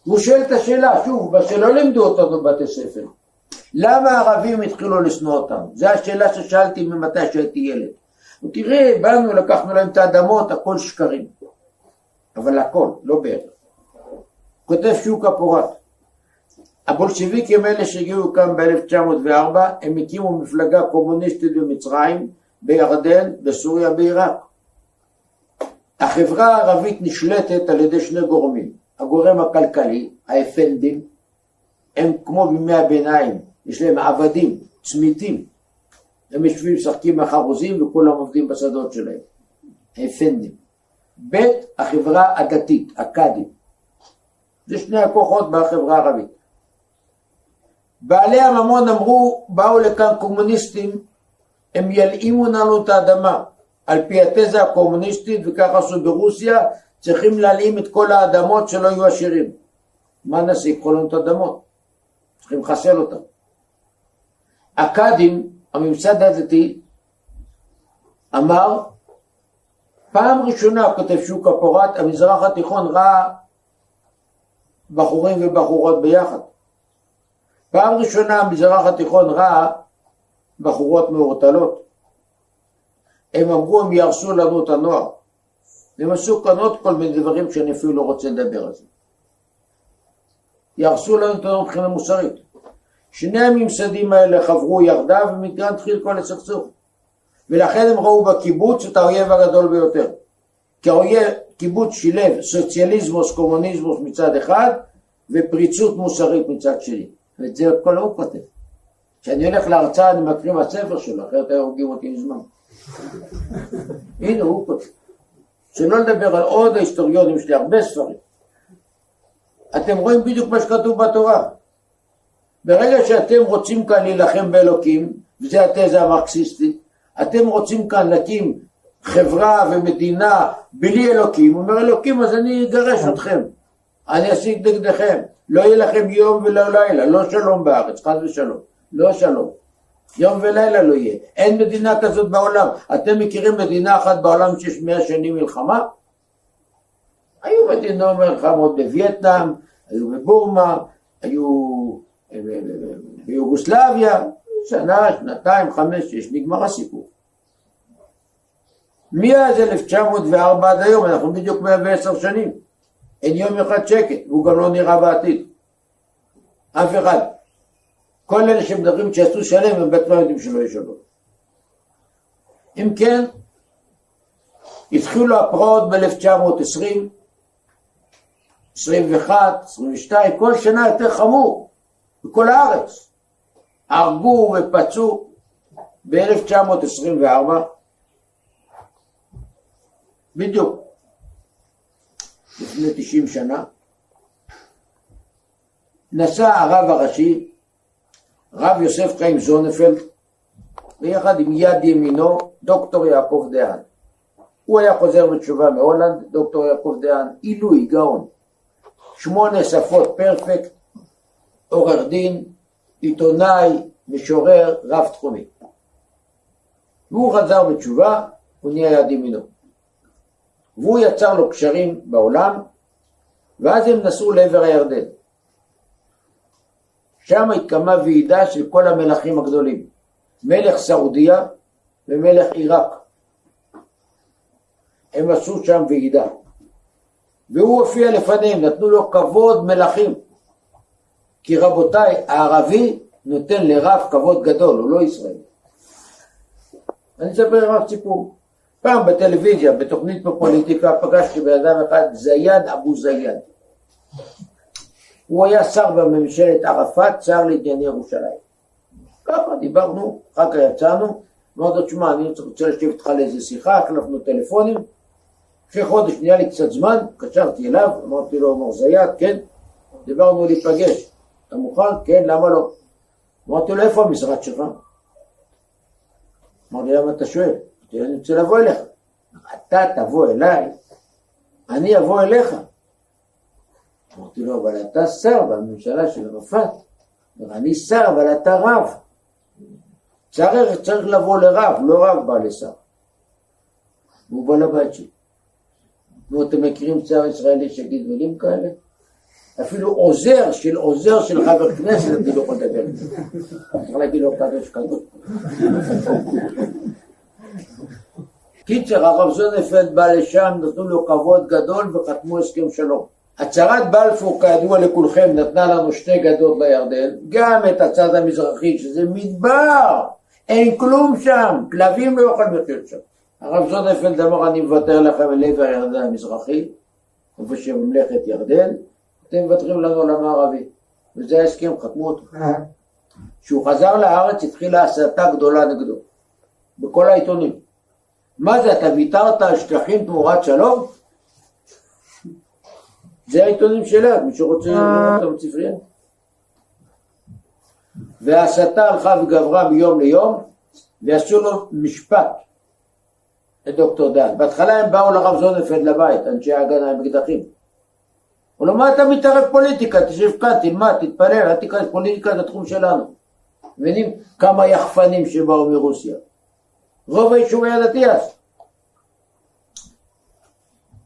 הוא שואל את השאלה, שוב, מה שלא לימדו אותנו בבתי ספר, למה הערבים התחילו לשנוא אותנו? זו השאלה ששאלתי ממתי שהייתי ילד. תראה, באנו, לקחנו להם את האדמות, הכל שקרים. אבל הכל, לא בערך. כותב שוקה פורט. הבולשיביקים האלה שהגיעו כאן ב-1904, הם הקימו מפלגה קומוניסטית במצרים, בירדן, בסוריה, בעיראק. החברה הערבית נשלטת על ידי שני גורמים. הגורם הכלכלי, האפנדים, הם כמו בימי הביניים, יש להם עבדים, צמיתים. הם יושבים, משחקים מהחרוזים וכולם עובדים בשדות שלהם. האפנדים. ב', החברה הדתית, הקאדים. זה שני הכוחות בחברה הערבית. בעלי הממון אמרו, באו לכאן קומוניסטים, הם ילאימו לנו את האדמה. על פי התזה הקומוניסטית, וככה עשו ברוסיה, צריכים להלאים את כל האדמות שלא יהיו עשירים. מה נעשה? ייקחו לנו את האדמות. צריכים לחסל אותם. הקאדים, הממסד הדתי, אמר, פעם ראשונה, כותב שוק הפורט, המזרח התיכון ראה בחורים ובחורות ביחד. פעם ראשונה המזרח התיכון ראה בחורות מעורטלות. הם אמרו הם יהרסו לנו את הנוער. הם עשו כאן עוד כל מיני דברים שאני אפילו לא רוצה לדבר על זה. יהרסו לנו את הנוער מבחינה מוסרית. שני הממסדים האלה חברו יחדיו ומכאן התחיל כל הסכסוך. ולכן הם ראו בקיבוץ את האויב הגדול ביותר. כי האויב, קיבוץ שילב סוציאליזמוס, קומוניזמוס מצד אחד ופריצות מוסרית מצד שני. ואת זה כל הוא כותב. כשאני הולך להרצאה אני מקריא מהספר שלו, אחרת היו הורגים אותי מזמן. הנה הוא כותב. שלא לדבר על עוד ההיסטוריונים, יש לי הרבה ספרים. אתם רואים בדיוק מה שכתוב בתורה. ברגע שאתם רוצים כאן להילחם באלוקים, וזו התזה המרקסיסטית, אתם רוצים כאן להקים חברה ומדינה בלי אלוקים, הוא אומר אלוקים אז אני אגרש אתכם, אני אשיג נגדכם, לא יהיה לכם יום ולא לילה, לא שלום בארץ, חס ושלום, לא שלום. יום ולילה לא יהיה. אין מדינה כזאת בעולם. אתם מכירים מדינה אחת בעולם שיש מאה שנים מלחמה? היו מדינות מלחמות בווייטנאם, היו בבורמה, היו אה, אה, אה, ביוגוסלביה, שנה, שנתיים, חמש, שש, נגמר הסיפור. מאז 1904 עד היום, אנחנו בדיוק 110 שנים. אין יום אחד שקט, והוא גם לא נראה בעתיד. אף אחד. כל אלה שמדברים שיעשו שלם הם בעצמם יודעים שלא שלום. אם כן, התחילו הפרעות ב-1920, 21, 22, כל שנה יותר חמור, בכל הארץ. הרגו ופצעו ב-1924, בדיוק לפני 90 שנה, נסע הרב הראשי רב יוסף חיים זונפלד, ויחד עם יד ימינו דוקטור יעקב דהן. הוא היה חוזר בתשובה מהולנד, דוקטור יעקב דהן, עילוי, גאון. שמונה שפות פרפקט, עורך דין, עיתונאי, משורר, רב תחומי. והוא חזר בתשובה, הוא נהיה יד ימינו. והוא יצר לו קשרים בעולם, ואז הם נסעו לעבר הירדן. שם התקיימה ועידה של כל המלכים הגדולים, מלך סעודיה ומלך עיראק. הם עשו שם ועידה. והוא הופיע לפניהם, נתנו לו כבוד מלכים. כי רבותיי, הערבי נותן לרב כבוד גדול, הוא לא ישראלי. אני אספר לך סיפור. פעם בטלוויזיה, בתוכנית בפוליטיקה, פגשתי בן אדם אחד, זיאד אבו זיאד. הוא היה שר בממשלת ערפאת, שר לענייני ירושלים. ככה דיברנו, אחר כך יצאנו, אמרתי לו, תשמע, אני רוצה לשבת איתך לאיזה שיחה, החלפנו טלפונים, אחרי חודש נהיה לי קצת זמן, קשרתי אליו, אמרתי לו, מר זיאד, כן, דיברנו להיפגש. אתה מוכן? כן, למה לא? אמרתי לו, איפה המשרד שלך? אמר לי, למה אתה שואל? אמרתי לו, אני רוצה לבוא אליך. אתה תבוא אליי, אני אבוא אליך. אמרתי לו, אבל אתה שר בממשלה של ערפאת. אני שר, אבל אתה רב. צריך, צריך לבוא לרב, לא רב בא לשר. והוא בא לבית שלי. נו, אתם מכירים שר ישראלי שיגיד מילים כאלה? אפילו עוזר של עוזר של חבר כנסת אני לא יכול לדבר. צריך להגיד לו קדוש קדוש. קיצר, הרב זונפלד בא לשם, נתנו לו כבוד גדול וחתמו הסכם שלום. הצהרת בלפור, כידוע לכולכם, נתנה לנו שתי גדות לירדן, גם את הצד המזרחי, שזה מדבר, אין כלום שם, כלבים לא יכולים לחיות שם. הרב זונפלד אמר, אני מוותר לכם אל עבר הירדן המזרחי, איפה שממלכת ירדן, אתם מוותרים לנו על המערבי. וזה ההסכם, חתמו אותו. כשהוא חזר לארץ התחילה הסתה גדולה נגדו, בכל העיתונים. מה זה, אתה ויתרת על שטחים תמורת שלום? זה העיתונים שלה, מי שרוצה לראות אותם בספרייה. וההסתה הלכה וגברה מיום ליום, ועשו לו משפט, את דוקטור דן. בהתחלה הם באו לרב זונפלד לבית, אנשי ההגנה עם אקדחים. הוא אומר, מה אתה מתערב פוליטיקה? תשב כאן, תלמד, תתפלל, אל תיכנס פוליטיקה, זה התחום שלנו. מבינים כמה יחפנים שבאו מרוסיה? רוב היישוב היה דתי אז.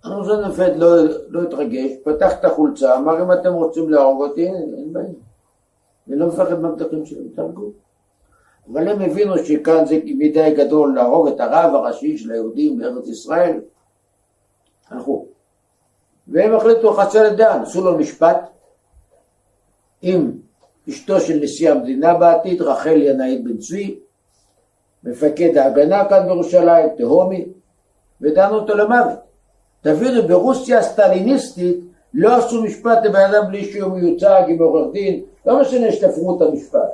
ארנוזון נפד לא, לא התרגש, פתח את החולצה, אמר אם אתם רוצים להרוג אותי, אין בעיה. אני לא מפחד מהמתחים שלי, תהרגו. אבל הם הבינו שכאן זה מדי גדול להרוג את הרב הראשי של היהודים בארץ ישראל. הלכו. והם החליטו לחסל את דן, עשו לו משפט עם אשתו של נשיא המדינה בעתיד, רחל ינאית בן צבי, מפקד ההגנה כאן בירושלים, תהומי, ודנו אותו למוות. תבינו, ברוסיה הסטליניסטית לא עשו משפט לבן אדם בלי שהוא מיוצג עם עורך דין, לא משנה שתפרו את המשפט,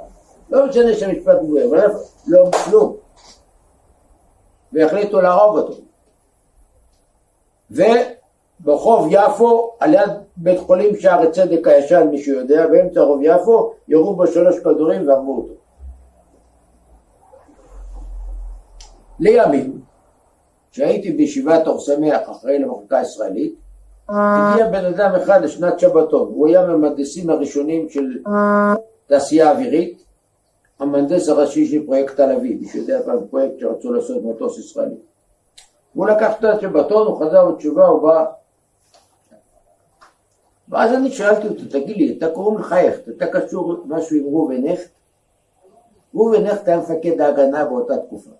לא משנה שהמשפט הוא אבל לא כלום. והחליטו להרוג אותו. ברחוב יפו, על יד בית חולים שערי צדק הישן, מי שיודע, באמצע רחוב יפו, ירו בו שלוש כדורים והרגו אותו. לימים, כשהייתי בישיבת אור שמח אחראי למחלקה הישראלית, הגיע בן אדם אחד לשנת שבתון, הוא היה מהמהנדסים הראשונים של תעשייה אווירית, המהנדס הראשי של פרויקט תל אביב, מי שיודע פעם פרויקט שרצו לעשות מטוס ישראלי. הוא לקח את שבתון, הוא חזר בתשובה, הוא בא. ואז אני שאלתי אותו, תגיד לי, אתה קוראים לך הכט, אתה קשור משהו עם ראובן הכט? ראובן הכט היה מפקד ההגנה באותה תקופה,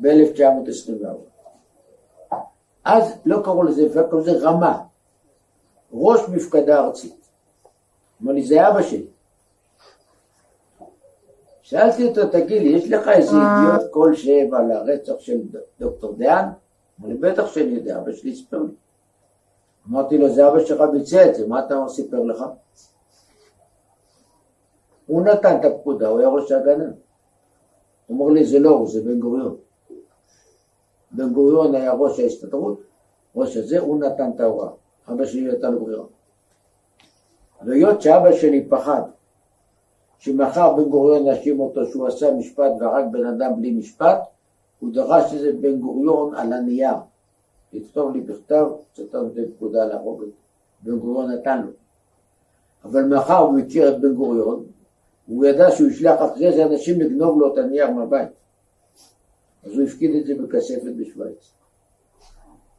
ב-1924. אז לא קראו לזה, קראו לזה רמה, ראש מפקדה ארצית. אמר לי, זה אבא שלי. שאלתי אותו, תגיד לי, יש לך איזה ידיעות כלשהם על הרצח של דוקטור דיין? אמר לי, בטח שאני יודע, אבא שלי הספר לי. אמרתי לו, זה אבא שלך ביצע את זה, מה אתה סיפר לך? הוא נתן את הפקודה, הוא היה ראש ההגנה. הוא אומר לי, זה לא הוא, זה בן גוריון. בן גוריון היה ראש ההסתדרות, ראש הזה, הוא נתן את ההוראה. אבא שלי נתן לו ברירה. והיות שאבא שלי פחד שמחר בן גוריון יאשים אותו שהוא עשה משפט והרג בן אדם בלי משפט, הוא דרש איזה בן גוריון על הנייר. לכתוב לי בכתב, שצריך לתת פקודה להרוג את בן גוריון נתן לו. אבל מאחר הוא מכיר את בן גוריון, הוא ידע שהוא ישלח אחרי זה אנשים לגנוב לו את הנייר מהבית. אז הוא הפקיד את זה בכספת בשוויץ.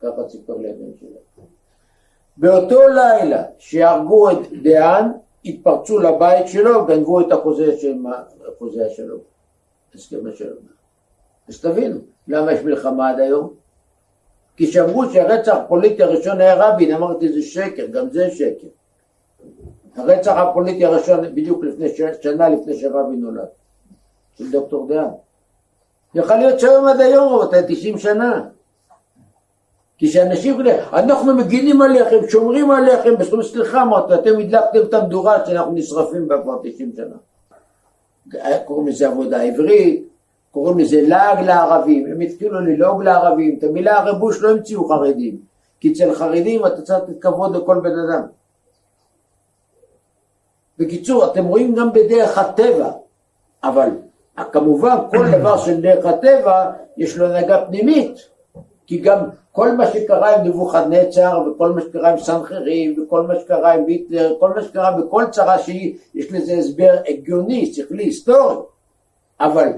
ככה סיפר לי הבן שלו. באותו לילה שהרגו את דהן, התפרצו לבית שלו, גנבו את החוזה, של, החוזה שלו, הסכם השלום. אז תבינו, למה יש מלחמה עד היום? כי שאמרו שהרצח הפוליטי הראשון היה רבין, אמרתי זה שקר, גם זה שקר. הרצח הפוליטי הראשון בדיוק לפני שנה לפני שרבין נולד, של דוקטור דהן. יכול להיות שהיום עד היום, רבותיי, 90 שנה. כי שאנשים, אנחנו מגינים עליכם, שומרים עליכם, בסוף סליחה אמרת, אתם הדלקתם את המדורה שאנחנו נשרפים בה כבר 90 שנה. קוראים לזה עבודה עברית, קוראים לזה לעג לערבים, הם התחילו ללעוג לערבים, את המילה הרבוש לא המציאו חרדים, כי אצל חרדים אתה צריך לתת כבוד לכל בן אדם. בקיצור, אתם רואים גם בדרך הטבע, אבל כמובן כל דבר של דרך הטבע יש לו הנהגה פנימית, כי גם כל מה שקרה עם נבוכדנצר וכל מה שקרה עם סנחריב וכל מה שקרה עם היטלר, כל מה שקרה בכל צרה שהיא, יש לזה הסבר הגיוני, שכלי, היסטורי, אבל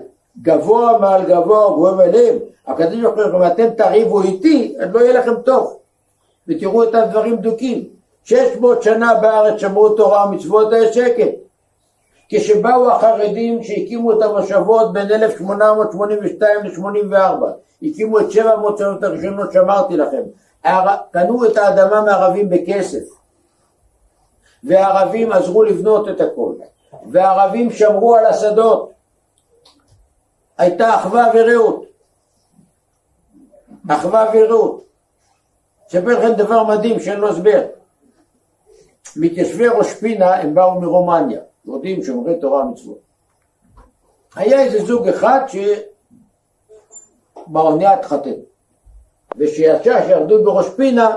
גבוה מעל גבוה, גבוה מעליהם, הקדוש ברוך הוא, אם אתם תריבו איתי, אז לא יהיה לכם טוב, ותראו את הדברים דוקים. שש מאות שנה בארץ שמרו תורה ומצוות היה שקט. כשבאו החרדים שהקימו את המושבות בין 1882 ל-84, הקימו את שבע המוצאות הראשונות שאמרתי לכם, קנו את האדמה מערבים בכסף, והערבים עזרו לבנות את הכל, והערבים שמרו על השדות, הייתה אחווה ורעות, אחווה ורעות. אספר לכם דבר מדהים שאין לו הסבר. מתיישבי ראש פינה הם באו מרומניה, יהודים שומרי תורה ומצוות. היה איזה זוג אחד שבאונייה התחתן, ושיצא שירדו בראש פינה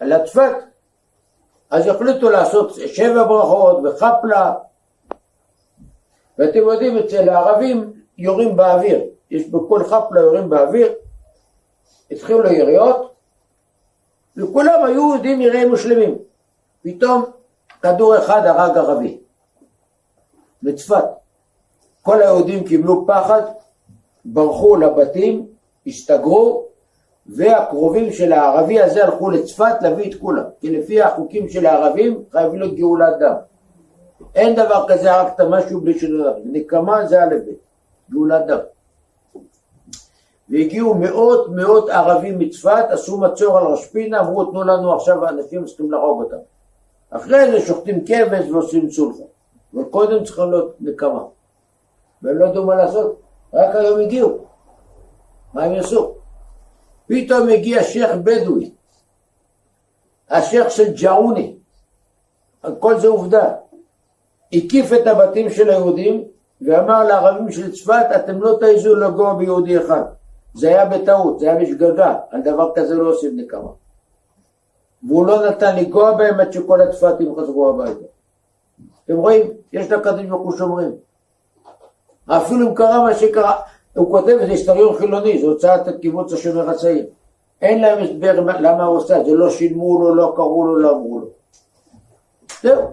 על הצפת, אז החליטו לעשות שבע ברכות וחפלה, ואתם יודעים אצל הערבים יורים באוויר, יש בכל חפלה יורים באוויר, התחילו יריות, וכולם היו יהודים יראי מושלמים. פתאום כדור אחד הרג ערבי בצפת. כל היהודים קיבלו פחד, ברחו לבתים, הסתגרו, והקרובים של הערבי הזה הלכו לצפת להביא את כולם, כי לפי החוקים של הערבים חייבים להיות גאולת דם. אין דבר כזה הרגת משהו בלי שלא נקמה זה א' גאולת דם. והגיעו מאות מאות ערבים מצפת, עשו מצור על ראש פינה, אמרו תנו לנו עכשיו אנשים צריכים להרוג אותם. אחרי זה שוחטים כבש ועושים סולחה. אבל קודם צריכה להיות נקמה. והם לא ידעו מה לעשות, רק היום הגיעו. מה הם יעשו? פתאום הגיע שייח' בדואי, השייח' של ג'עוני, כל זה עובדה, הקיף את הבתים של היהודים ואמר לערבים של צפת, אתם לא תעזו לגוע ביהודי אחד. זה היה בטעות, זה היה בשגגה, על דבר כזה לא עושים נקמה. והוא לא נתן לנגוע בהם עד שכל הצפתים חזרו הביתה. אתם רואים? יש לקדוש ברוך הוא שומרים. אפילו אם קרה מה שקרה, הוא כותב את זה היסטוריון חילוני, זה הוצאת קיבוץ השומר הצעיר. אין להם הסבר למה הוא עושה את זה, לא שילמו לו, לא קראו לו, לא אמרו לו. זהו.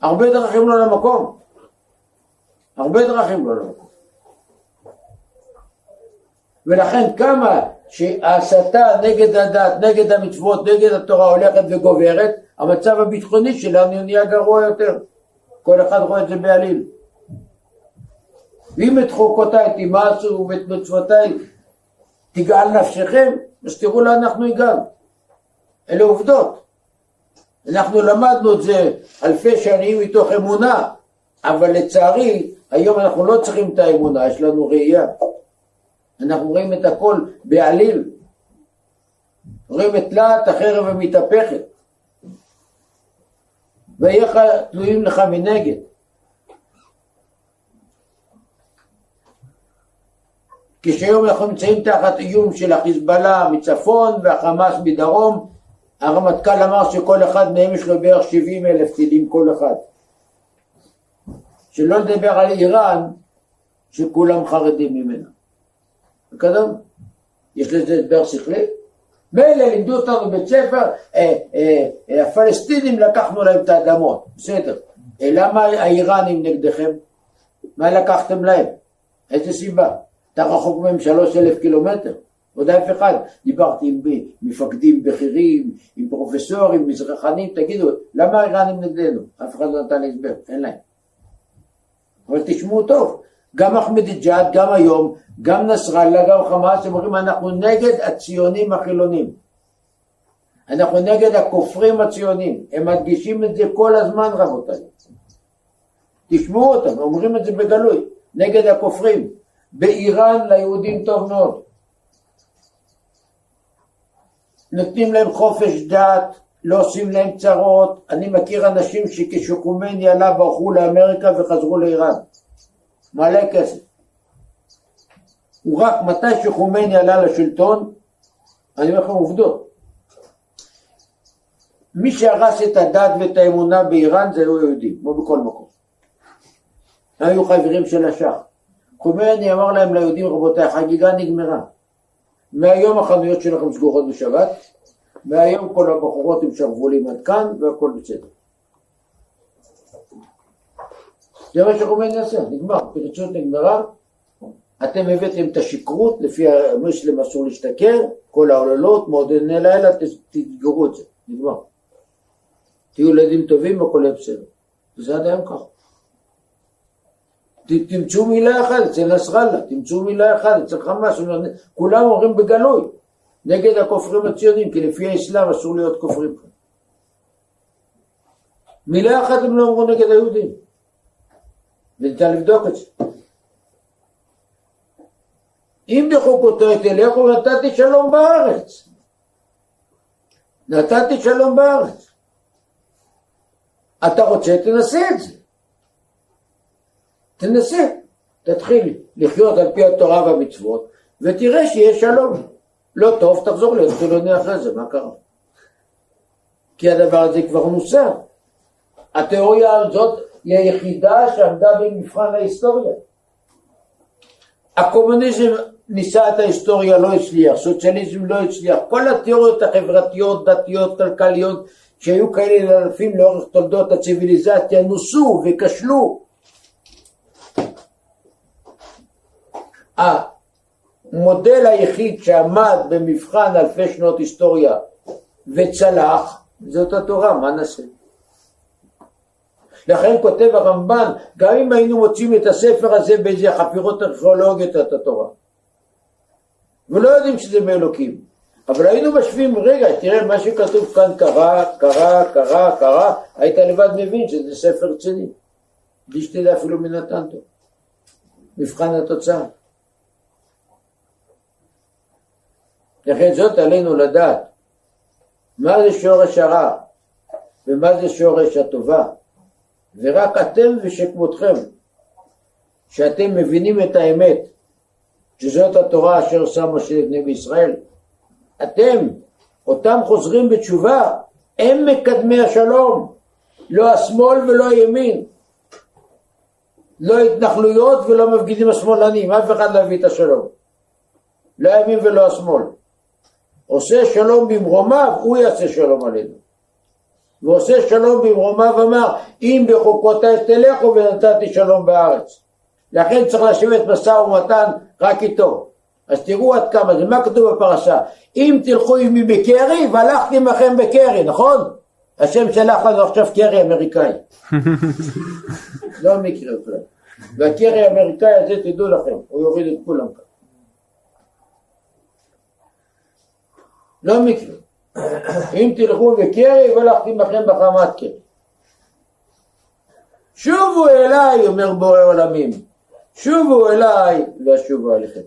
הרבה דרכים לא למקום. הרבה דרכים לא למקום. ולכן כמה שההסתה נגד הדת, נגד המצוות, נגד התורה הולכת וגוברת, המצב הביטחוני שלנו נהיה גרוע יותר. כל אחד רואה את זה בעליל. ואם את חוקותיי תימאסו ואת מצוותיי תגאל נפשכם, אז תראו לאן אנחנו הגענו. אלה עובדות. אנחנו למדנו את זה אלפי שנים מתוך אמונה, אבל לצערי היום אנחנו לא צריכים את האמונה, יש לנו ראייה. אנחנו רואים את הכל בעליל. רואים את להט החרב המתהפכת. ואיך תלויים לך מנגד. כשהיום אנחנו נמצאים תחת איום של החיזבאללה מצפון והחמאס מדרום, הרמטכ"ל אמר שכל אחד מהם יש לו בערך 70 אלף טילים כל אחד. שלא לדבר על איראן שכולם חרדים ממנה. וכדומה. יש לזה הסבר שכלי? מילא לימדו אותנו בבית ספר, אה, אה, אה, הפלסטינים לקחנו להם את האדמות, בסדר. למה האיראנים נגדכם? מה לקחתם להם? איזה סיבה? אתה רחוק מהם שלוש אלף קילומטר. עוד אף אחד. דיברתי עם מפקדים בכירים, עם פרופסורים, מזרחנים, תגידו, למה האיראנים נגדנו? אף אחד לא נתן הסבר, אין להם. אבל תשמעו טוב, גם אחמדינג'אד, גם היום, גם נסראללה, גם חמאס, הם אומרים אנחנו נגד הציונים החילונים. אנחנו נגד הכופרים הציונים. הם מדגישים את זה כל הזמן רבותיי. תשמעו אותם, אומרים את זה בגלוי, נגד הכופרים. באיראן ליהודים טוב מאוד. נותנים להם חופש דת, לא עושים להם צרות. אני מכיר אנשים שכשחומני עלה ברחו לאמריקה וחזרו לאיראן. מלא כסף. הוא רק מתי שחומני עלה לשלטון, אני אומר לכם עובדות. מי שהרס את הדת ואת האמונה באיראן זה היו יהודים, כמו בכל מקום. היו חברים של השח. חומני אמר להם ליהודים, רבותיי, החגיגה נגמרה. מהיום החנויות שלכם סגורות בשבת, מהיום כל הבחורות עם שרוולים עד כאן והכל בסדר. זה מה שחומני עשה, נגמר, פרצות נגמרה, אתם הבאתם את השכרות, לפי המוסלם אסור להשתכר, כל העוללות, מועדוני לילה, תסגרו את זה, נגמר. תהיו ילדים טובים והכל יהיה בסדר. וזה עד היום ככה. תמצאו מילה אחת אצל נסראללה, תמצאו מילה אחת אצל חמאס, כולם אומרים בגלוי, נגד הכופרים הציונים, כי לפי האסלאם אסור להיות כופרים. מילה אחת הם לא אמרו נגד היהודים. וניתן לבדוק את זה. אם בחוקותו תלכו נתתי שלום בארץ. נתתי שלום בארץ. אתה רוצה, תנסה את זה. תנסה, תתחיל לחיות על פי התורה והמצוות, ותראה שיש שלום. לא טוב, תחזור להיות חילוני אחרי זה, מה קרה? כי הדבר הזה כבר מוסר. התיאוריה הזאת היא היחידה שעמדה במבחן ההיסטוריה. הקומוניזם ניסה את ההיסטוריה, לא הצליח, סוציאליזם לא הצליח, כל התיאוריות החברתיות, דתיות, כלכליות, שהיו כאלה אלפים לאורך תולדות הציוויליזציה, נוסו וכשלו. המודל היחיד שעמד במבחן אלפי שנות היסטוריה וצלח, זאת התורה, מה נעשה? לכן כותב הרמב"ן, גם אם היינו מוצאים את הספר הזה באיזה חפירות ארכיאולוגיות את התורה, ולא יודעים שזה מאלוקים, אבל היינו משווים, רגע, תראה מה שכתוב כאן קרה, קרה, קרה, קרה, היית לבד מבין שזה ספר רציני, בלי שתדע אפילו מי נתן אותו. מבחן התוצאה. לכן זאת עלינו לדעת מה זה שורש הרע ומה זה שורש הטובה. ורק אתם ושכמותכם, שאתם מבינים את האמת, שזאת התורה אשר שם משה לבני בישראל, אתם, אותם חוזרים בתשובה, הם מקדמי השלום, לא השמאל ולא הימין, לא התנחלויות ולא מפגינים השמאלנים, אף אחד לא הביא את השלום, לא הימין ולא השמאל. עושה שלום במרומיו, הוא יעשה שלום עלינו. ועושה שלום במרומיו אמר אם בחוקותיי תלכו ונתתי שלום בארץ. לכן צריך לשבת משא ומתן רק איתו. אז תראו עד כמה זה, מה כתוב בפרשה? אם תלכו עמי בקרי והלכתי עמכם בקרי, נכון? השם שלח לנו עכשיו קרי אמריקאי. לא מקרה בכלל והקרי האמריקאי הזה תדעו לכם, הוא יוריד את כולם כאן. לא מקרה אם תלכו בקרי והלכתי בכם בחמת קרי. שובו אליי, אומר בורא עולמים, שובו אליי ואשובו עליכם.